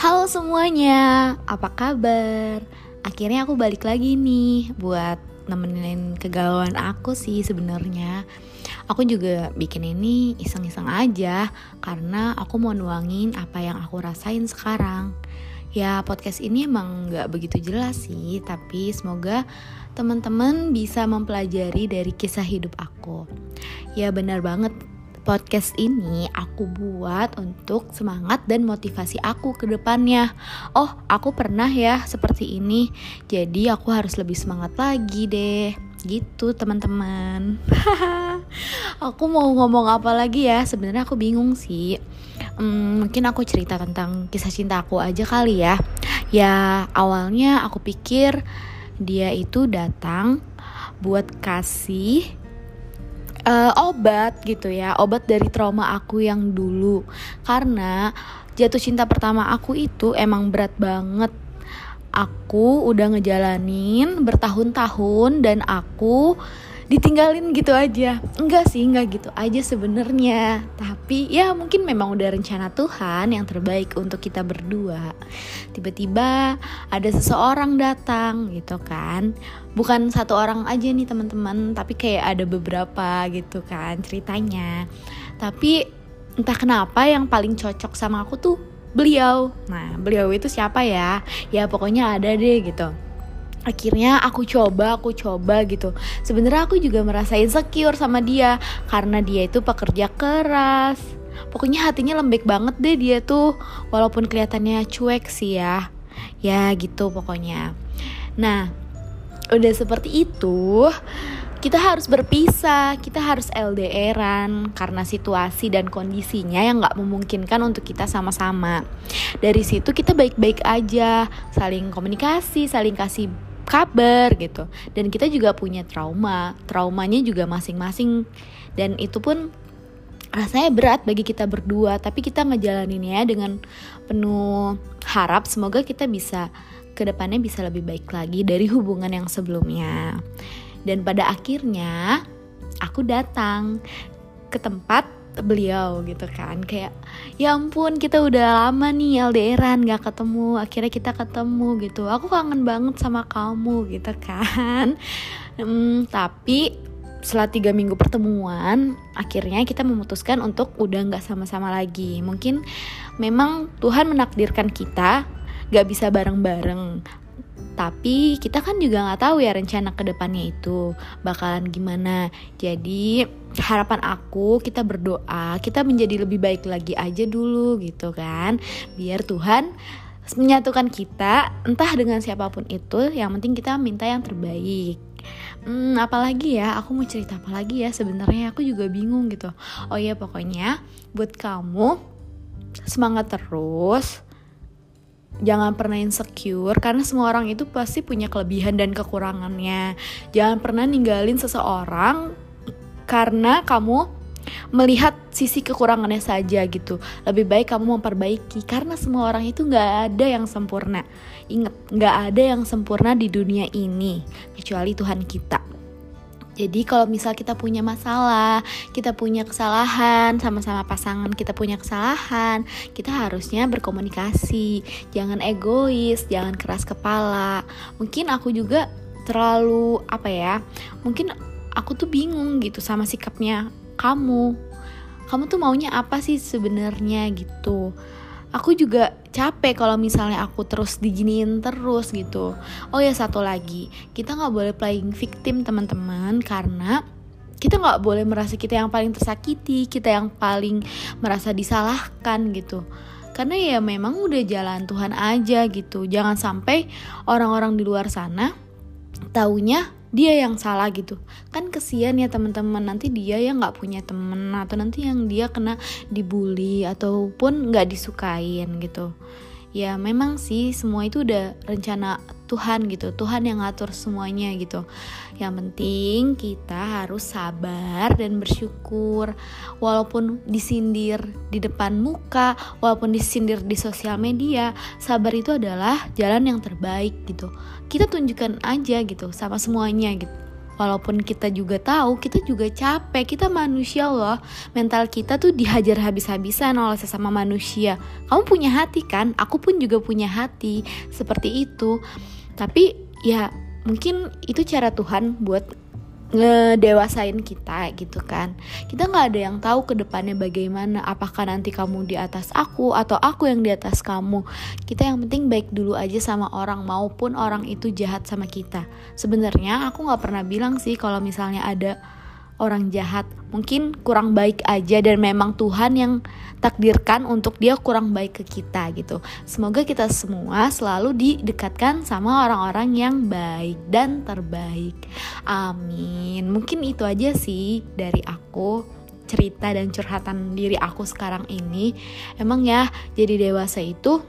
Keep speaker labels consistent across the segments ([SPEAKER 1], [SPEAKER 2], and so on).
[SPEAKER 1] Halo semuanya, apa kabar? Akhirnya aku balik lagi nih buat nemenin kegalauan aku sih sebenarnya. Aku juga bikin ini iseng-iseng aja karena aku mau nuangin apa yang aku rasain sekarang. Ya podcast ini emang gak begitu jelas sih, tapi semoga teman-teman bisa mempelajari dari kisah hidup aku. Ya benar banget, podcast ini aku buat untuk semangat dan motivasi aku ke depannya. Oh, aku pernah ya seperti ini. Jadi aku harus lebih semangat lagi deh. Gitu, teman-teman. aku mau ngomong apa lagi ya? Sebenarnya aku bingung sih. Hmm, mungkin aku cerita tentang kisah cinta aku aja kali ya. Ya, awalnya aku pikir dia itu datang buat kasih uh, obat gitu ya obat dari trauma aku yang dulu. Karena jatuh cinta pertama aku itu emang berat banget. Aku udah ngejalanin bertahun-tahun dan aku ditinggalin gitu aja. Enggak sih enggak gitu aja sebenarnya. Tapi ya mungkin memang udah rencana Tuhan yang terbaik untuk kita berdua. Tiba-tiba ada seseorang datang gitu kan. Bukan satu orang aja nih teman-teman tapi kayak ada beberapa gitu kan ceritanya. Tapi entah kenapa yang paling cocok sama aku tuh beliau. Nah beliau itu siapa ya? Ya pokoknya ada deh gitu akhirnya aku coba aku coba gitu. Sebenarnya aku juga merasa insecure sama dia karena dia itu pekerja keras. Pokoknya hatinya lembek banget deh dia tuh walaupun kelihatannya cuek sih ya. Ya gitu pokoknya. Nah udah seperti itu kita harus berpisah, kita harus LDRan karena situasi dan kondisinya yang nggak memungkinkan untuk kita sama-sama. Dari situ kita baik-baik aja, saling komunikasi, saling kasih kabar gitu. Dan kita juga punya trauma traumanya juga masing-masing. Dan itu pun rasanya berat bagi kita berdua tapi kita ngejalaninnya dengan penuh harap. Semoga kita bisa ke depannya bisa lebih baik lagi dari hubungan yang sebelumnya. Dan pada akhirnya aku datang ke tempat beliau gitu kan. Kayak ya ampun kita udah lama nih LDRan gak ketemu akhirnya kita ketemu gitu. Aku kangen banget sama kamu gitu kan. Hmm, tapi setelah tiga minggu pertemuan akhirnya kita memutuskan untuk udah nggak sama-sama lagi. Mungkin memang Tuhan menakdirkan kita gak bisa bareng-bareng tapi kita kan juga nggak tahu ya rencana ke depannya itu bakalan gimana. Jadi harapan aku kita berdoa kita menjadi lebih baik lagi aja dulu gitu kan. Biar Tuhan menyatukan kita entah dengan siapa pun itu yang penting kita minta yang terbaik. Hmm, apalagi ya, aku mau cerita apa lagi ya? Sebenarnya aku juga bingung gitu. Oh ya pokoknya buat kamu semangat terus, jangan pernah insecure karena semua orang itu pasti punya kelebihan dan kekurangannya. Jangan pernah ninggalin seseorang karena kamu melihat sisi kekurangannya saja gitu. Lebih baik kamu memperbaiki karena semua orang itu nggak ada yang sempurna. Ingat, nggak ada yang sempurna di dunia ini kecuali Tuhan kita. Jadi kalau misal kita punya masalah, kita punya kesalahan sama-sama pasangan kita punya kesalahan, kita harusnya berkomunikasi, jangan egois, jangan keras kepala. Mungkin aku juga terlalu apa ya? Mungkin aku tuh bingung gitu sama sikapnya kamu. Kamu tuh maunya apa sih sebenarnya gitu? Aku juga capek kalau misalnya aku terus diginiin terus gitu. Oh ya satu lagi. Kita nggak boleh playing victim teman-teman karena kita nggak boleh merasa kita yang paling tersakiti kita yang paling merasa disalahkan gitu. Karena ya memang udah jalan Tuhan aja gitu. Jangan sampai orang-orang di luar sana taunya dia yang salah gitu. Kan kesian ya teman-teman nanti dia yang nggak punya temen atau nanti yang dia kena dibully ataupun nggak disukain gitu ya memang sih semua itu udah rencana Tuhan gitu. Tuhan yang ngatur semuanya gitu. Yang penting kita harus sabar dan bersyukur. Walaupun disindir di depan muka walaupun disindir di sosial media sabar itu adalah jalan yang terbaik gitu. Kita tunjukkan aja gitu sama semuanya gitu walaupun kita juga tahu kita juga capek. Kita manusia loh mental kita tuh dihajar habis-habisan oleh sesama manusia. Kamu punya hati kan? Aku pun juga punya hati. Seperti itu. Tapi ya mungkin itu cara Tuhan buat ngedewasain kita gitu kan. Kita nggak ada yang tahu ke depannya bagaimana apakah nanti kamu di atas aku atau aku yang di atas kamu. Kita yang penting baik dulu aja sama orang maupun orang itu jahat sama kita. Sebenarnya aku nggak pernah bilang sih kalau misalnya ada orang jahat. Mungkin kurang baik aja dan memang Tuhan yang takdirkan untuk dia kurang baik ke kita gitu. Semoga kita semua selalu didekatkan sama orang-orang yang baik dan terbaik. Amin. Mungkin itu aja sih dari aku cerita dan curhatan diri aku sekarang ini. Emang ya jadi dewasa itu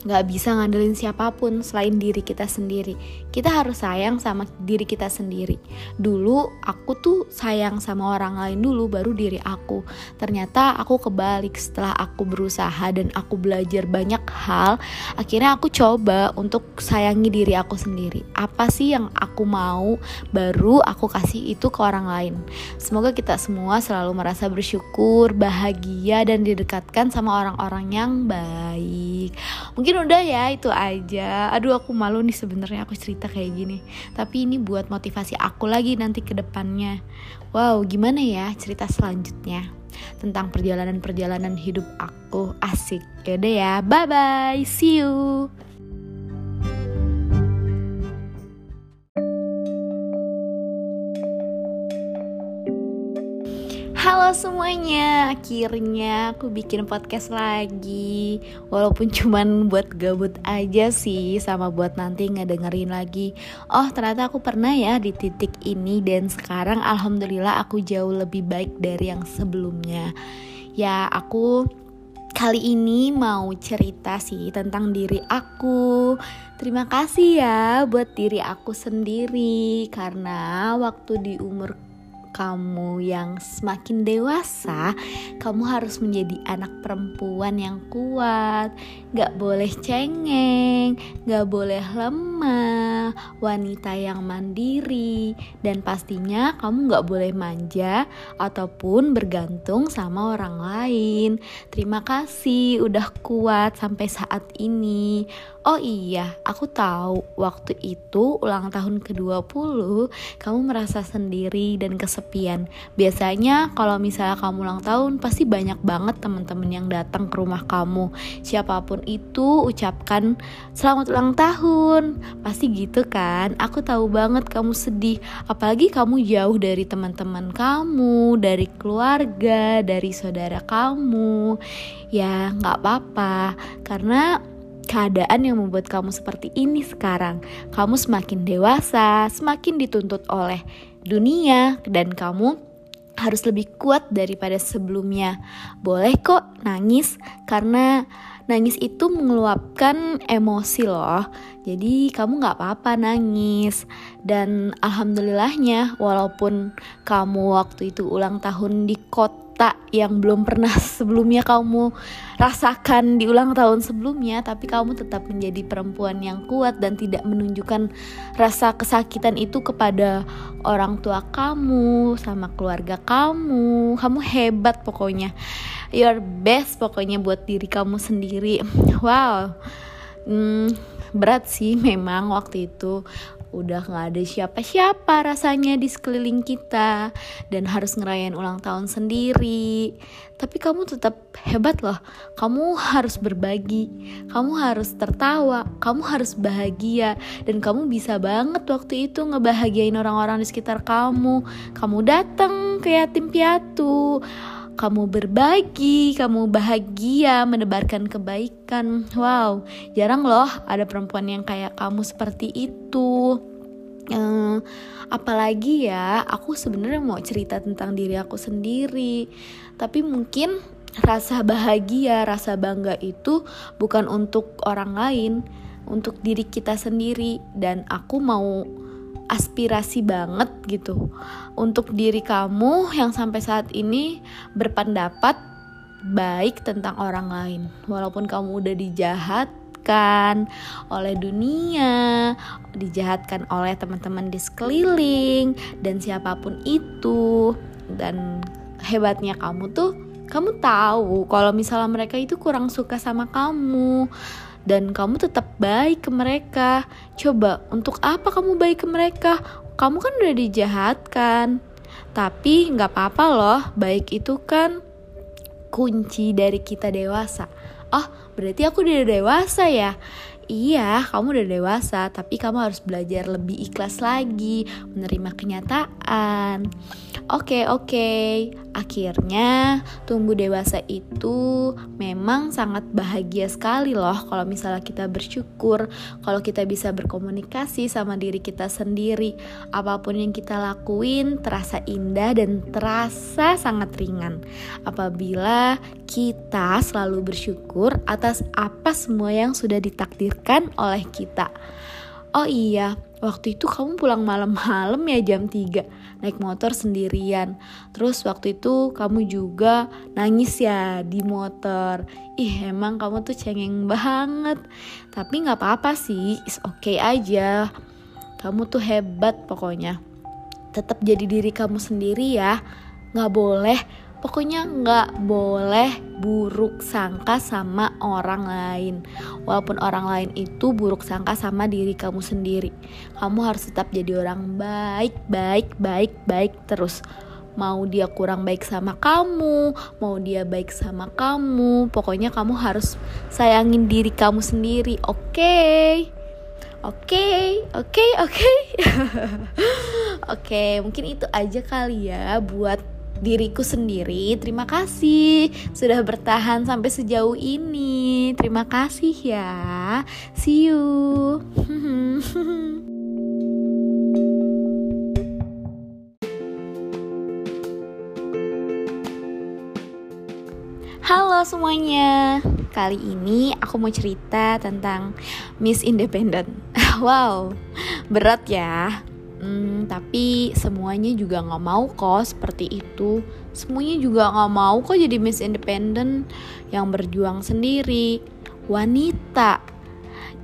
[SPEAKER 1] nggak bisa ngandelin siapa pun selain diri kita sendiri. Kita harus sayang sama diri kita sendiri. Dulu aku tuh sayang sama orang lain dulu baru diri aku. Ternyata aku kebalik setelah aku berusaha dan aku belajar banyak hal, akhirnya aku coba untuk sayangi diri aku sendiri. Apa sih yang aku mau baru aku kasih itu ke orang lain. Semoga kita semua selalu merasa bersyukur, bahagia dan didekatkan sama orang-orang yang baik. Mungkin mungkin udah ya itu aja. Aduh aku malu nih sebenarnya aku cerita kayak gini. Tapi ini buat motivasi aku lagi nanti ke depannya. Wow gimana ya cerita selanjutnya tentang perjalanan-perjalanan hidup aku? Asik. Yaudah ya bye bye see you Semuanya, akhirnya aku bikin podcast lagi. Walaupun cuman buat gabut aja sih Sama buat nanti ngedengerin lagi. Oh ternyata aku pernah ya di titik ini Dan sekarang alhamdulillah aku jauh lebih baik dari yang sebelumnya. Ya aku kali ini mau cerita sih tentang diri aku. Terima kasih ya buat diri aku sendiri Karena waktu di umur kamu yang semakin dewasa, kamu harus menjadi anak perempuan yang kuat, gak boleh cengeng, gak boleh lemah, wanita yang mandiri, dan pastinya kamu gak boleh manja ataupun bergantung sama orang lain. Terima kasih udah kuat sampai saat ini. Oh iya, aku tahu waktu itu ulang tahun ke-20 kamu merasa sendiri dan kesepian. Biasanya kalau misalnya kamu ulang tahun pasti banyak banget teman-teman yang datang ke rumah kamu. Siapa pun itu ucapkan selamat ulang tahun. Pasti gitu kan? Aku tahu banget kamu sedih, apalagi kamu jauh dari teman-teman kamu, dari keluarga, dari saudara kamu. Ya, nggak apa-apa karena keadaan yang membuat kamu seperti ini sekarang. Kamu semakin dewasa, semakin dituntut oleh dunia, dan kamu harus lebih kuat daripada sebelumnya. Boleh kok nangis, karena nangis itu mengeluapkan emosi loh. Jadi kamu gak apa-apa nangis. Dan alhamdulillahnya, walaupun kamu waktu itu ulang tahun di kota kota yang belum pernah sebelumnya kamu rasakan di ulang tahun sebelumnya, tapi kamu tetap menjadi perempuan yang kuat dan tidak menunjukkan rasa kesakitan itu kepada orang tua kamu, sama keluarga kamu. Kamu hebat pokoknya. Your best pokoknya buat diri kamu sendiri. Wow. Hmm, berat sih memang waktu itu udah nggak ada siapa-siapa rasanya di sekeliling kita dan harus ngerayain ulang tahun sendiri. Tapi kamu tetap hebat loh. Kamu harus berbagi. Kamu harus tertawa. Kamu harus bahagia. Dan kamu bisa banget waktu itu ngebahagiain orang-orang di sekitar kamu. Kamu datang ke yatim piatu kamu berbagi, kamu bahagia, menebarkan kebaikan. Wow, jarang loh ada perempuan yang kayak kamu seperti itu. Uh, apalagi ya, aku sebenarnya mau cerita tentang diri aku sendiri, tapi mungkin rasa bahagia, rasa bangga itu bukan untuk orang lain, untuk diri kita sendiri, dan aku mau aspirasi banget gitu untuk diri kamu yang sampai saat ini berpendapat baik tentang orang lain walaupun kamu udah dijahat dijahatkan oleh dunia, dijahatkan oleh teman-teman di sekeliling dan siapa pun itu. Dan hebatnya kamu tuh kamu tahu kalau misalnya mereka itu kurang suka sama kamu dan kamu tetap baik ke mereka. Coba, untuk apa kamu baik ke mereka? Kamu kan udah dijahatkan. Tapi nggak apa-apa loh, baik itu kan kunci dari kita dewasa. Oh, berarti aku udah dewasa ya? Iya, kamu udah dewasa, tapi kamu harus belajar lebih ikhlas lagi, menerima kenyataan. Oke, oke. Akhirnya, tumbuh dewasa itu memang sangat bahagia sekali loh kalau misalnya kita bersyukur, kalau kita bisa berkomunikasi sama diri kita sendiri. Apa pun yang kita lakuin terasa indah dan terasa sangat ringan. Apabila kita selalu bersyukur atas apa semua yang sudah ditakdirkan oleh kita. Oh iya, waktu itu kamu pulang malam-malam ya jam 3 naik motor sendirian. Terus waktu itu kamu juga nangis ya di motor. Ih emang kamu tuh cengeng banget. Tapi gak apa-apa sih, is okay aja. Kamu tuh hebat pokoknya. Tetap jadi diri kamu sendiri ya. Gak boleh Pokoknya nggak boleh buruk sangka sama orang lain. Walaupun orang lain itu buruk sangka sama diri kamu sendiri. Kamu harus tetap jadi orang baik, baik, baik, baik terus. Mau dia kurang baik sama kamu, mau dia baik sama kamu, pokoknya kamu harus sayangin diri kamu sendiri, oke? Okay? Oke, okay, oke, okay, oke. Okay. oke, mungkin itu aja kali ya buat diriku sendiri. Terima kasih sudah bertahan sampai sejauh ini. Terima kasih ya. See you. Halo semuanya, kali ini aku mau cerita tentang Miss Independent. wow, berat ya. Hmm, tapi semuanya juga nggak mau kok seperti itu. Semuanya juga nggak mau kok jadi Miss Independent yang berjuang sendiri, wanita,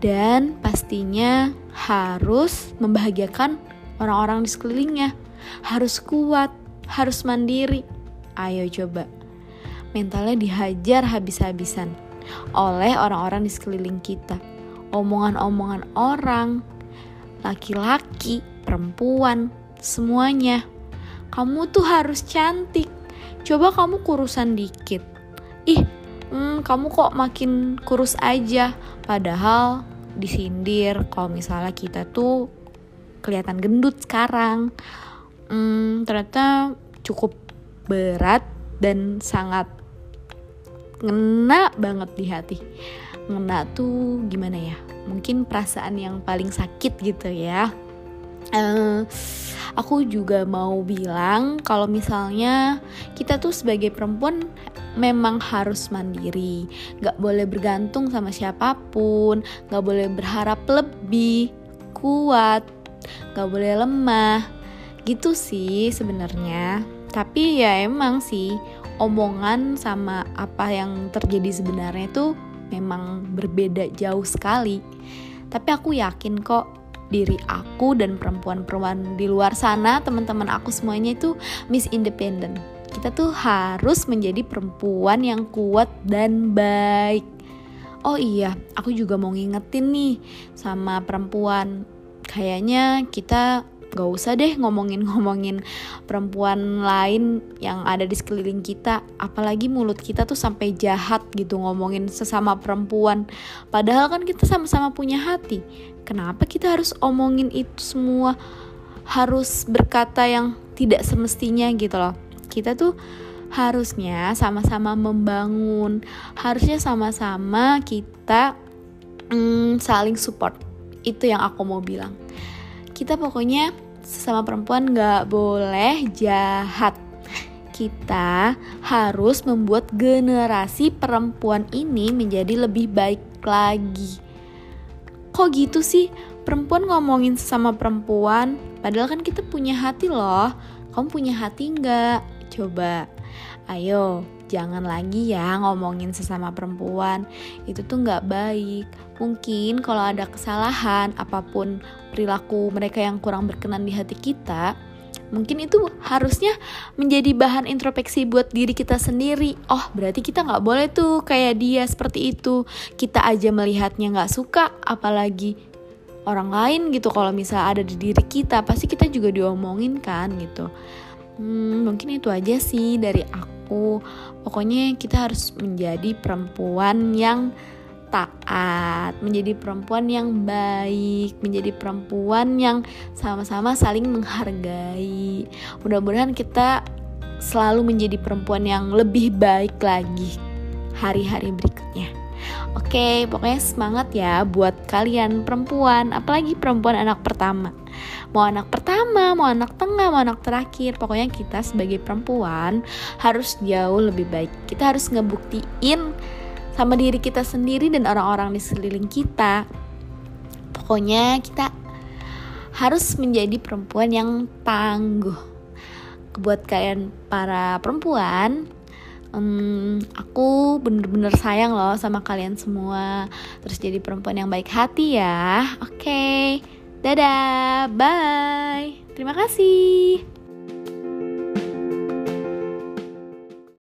[SPEAKER 1] dan pastinya harus membahagiakan orang-orang di sekelilingnya. Harus kuat, harus mandiri. Ayo coba, mentalnya dihajar habis-habisan oleh orang-orang di sekeliling kita. Omongan-omongan orang, laki-laki perempuan, semuanya. Kamu tuh harus cantik. Coba kamu kurusan dikit. Ih, hmm, kamu kok makin kurus aja. Padahal disindir kalau misalnya kita tuh kelihatan gendut sekarang. Hmm, ternyata cukup berat dan sangat ngena banget di hati. Ngena tuh gimana ya? Mungkin perasaan yang paling sakit gitu ya uh, aku juga mau bilang kalau misalnya kita tuh sebagai perempuan memang harus mandiri. Gak boleh bergantung sama siapa pun. Gak boleh berharap lebih kuat Gak boleh lemah. Gitu sih sebenarnya. Tapi ya emang sih omongan sama apa yang terjadi sebenarnya itu memang berbeda jauh sekali. Tapi aku yakin kok diri aku dan perempuan-perempuan di luar sana, teman-teman aku semuanya itu Miss Independent. Kita tuh harus menjadi perempuan yang kuat dan baik. Oh iya, aku juga mau ngingetin nih sama perempuan. Kayaknya kita gak usah deh ngomongin-ngomongin perempuan lain yang ada di sekeliling kita apalagi mulut kita tuh sampai jahat gitu ngomongin sesama perempuan padahal kan kita sama-sama punya hati kenapa kita harus omongin itu semua? Harus berkata yang tidak semestinya gitu loh. Kita tuh harusnya sama-sama membangun. Harusnya sama-sama kita mm, saling support. Itu yang aku mau bilang. Kita pokoknya sesama perempuan gak boleh jahat. Kita harus membuat generasi perempuan ini menjadi lebih baik lagi. Kok gitu sih? Perempuan ngomongin sesama perempuan, padahal kan kita punya hati loh. Kamu punya hati nggak? Coba, ayo jangan lagi ya ngomongin sesama perempuan itu tuh nggak baik mungkin kalau ada kesalahan apa pun perilaku mereka yang kurang berkenan di hati kita mungkin itu harusnya menjadi bahan introspeksi buat diri kita sendiri. Oh berarti kita nggak boleh tuh kayak dia seperti itu. Kita aja melihatnya nggak suka apalagi orang lain gitu. Kalau misal ada di diri kita pasti kita juga diomongin kan gitu. Hmm, mungkin itu aja sih dari aku. Pokoknya kita harus menjadi perempuan yang taat, menjadi perempuan yang baik, menjadi perempuan yang sama-sama saling menghargai. Mudah-mudahan kita selalu menjadi perempuan yang lebih baik lagi hari-hari berikutnya. Oke, pokoknya semangat ya buat kalian perempuan, apalagi perempuan anak pertama. Mau anak pertama, mau anak tengah, mau anak terakhir, pokoknya kita sebagai perempuan harus jauh lebih baik. Kita harus ngebuktiin sama diri kita sendiri dan orang-orang di sekeliling kita. Pokoknya kita harus menjadi perempuan yang tangguh. Buat kalian para perempuan, um, aku bener-bener sayang loh sama kalian semua terus jadi perempuan yang baik hati ya oke okay. dadah bye terima kasih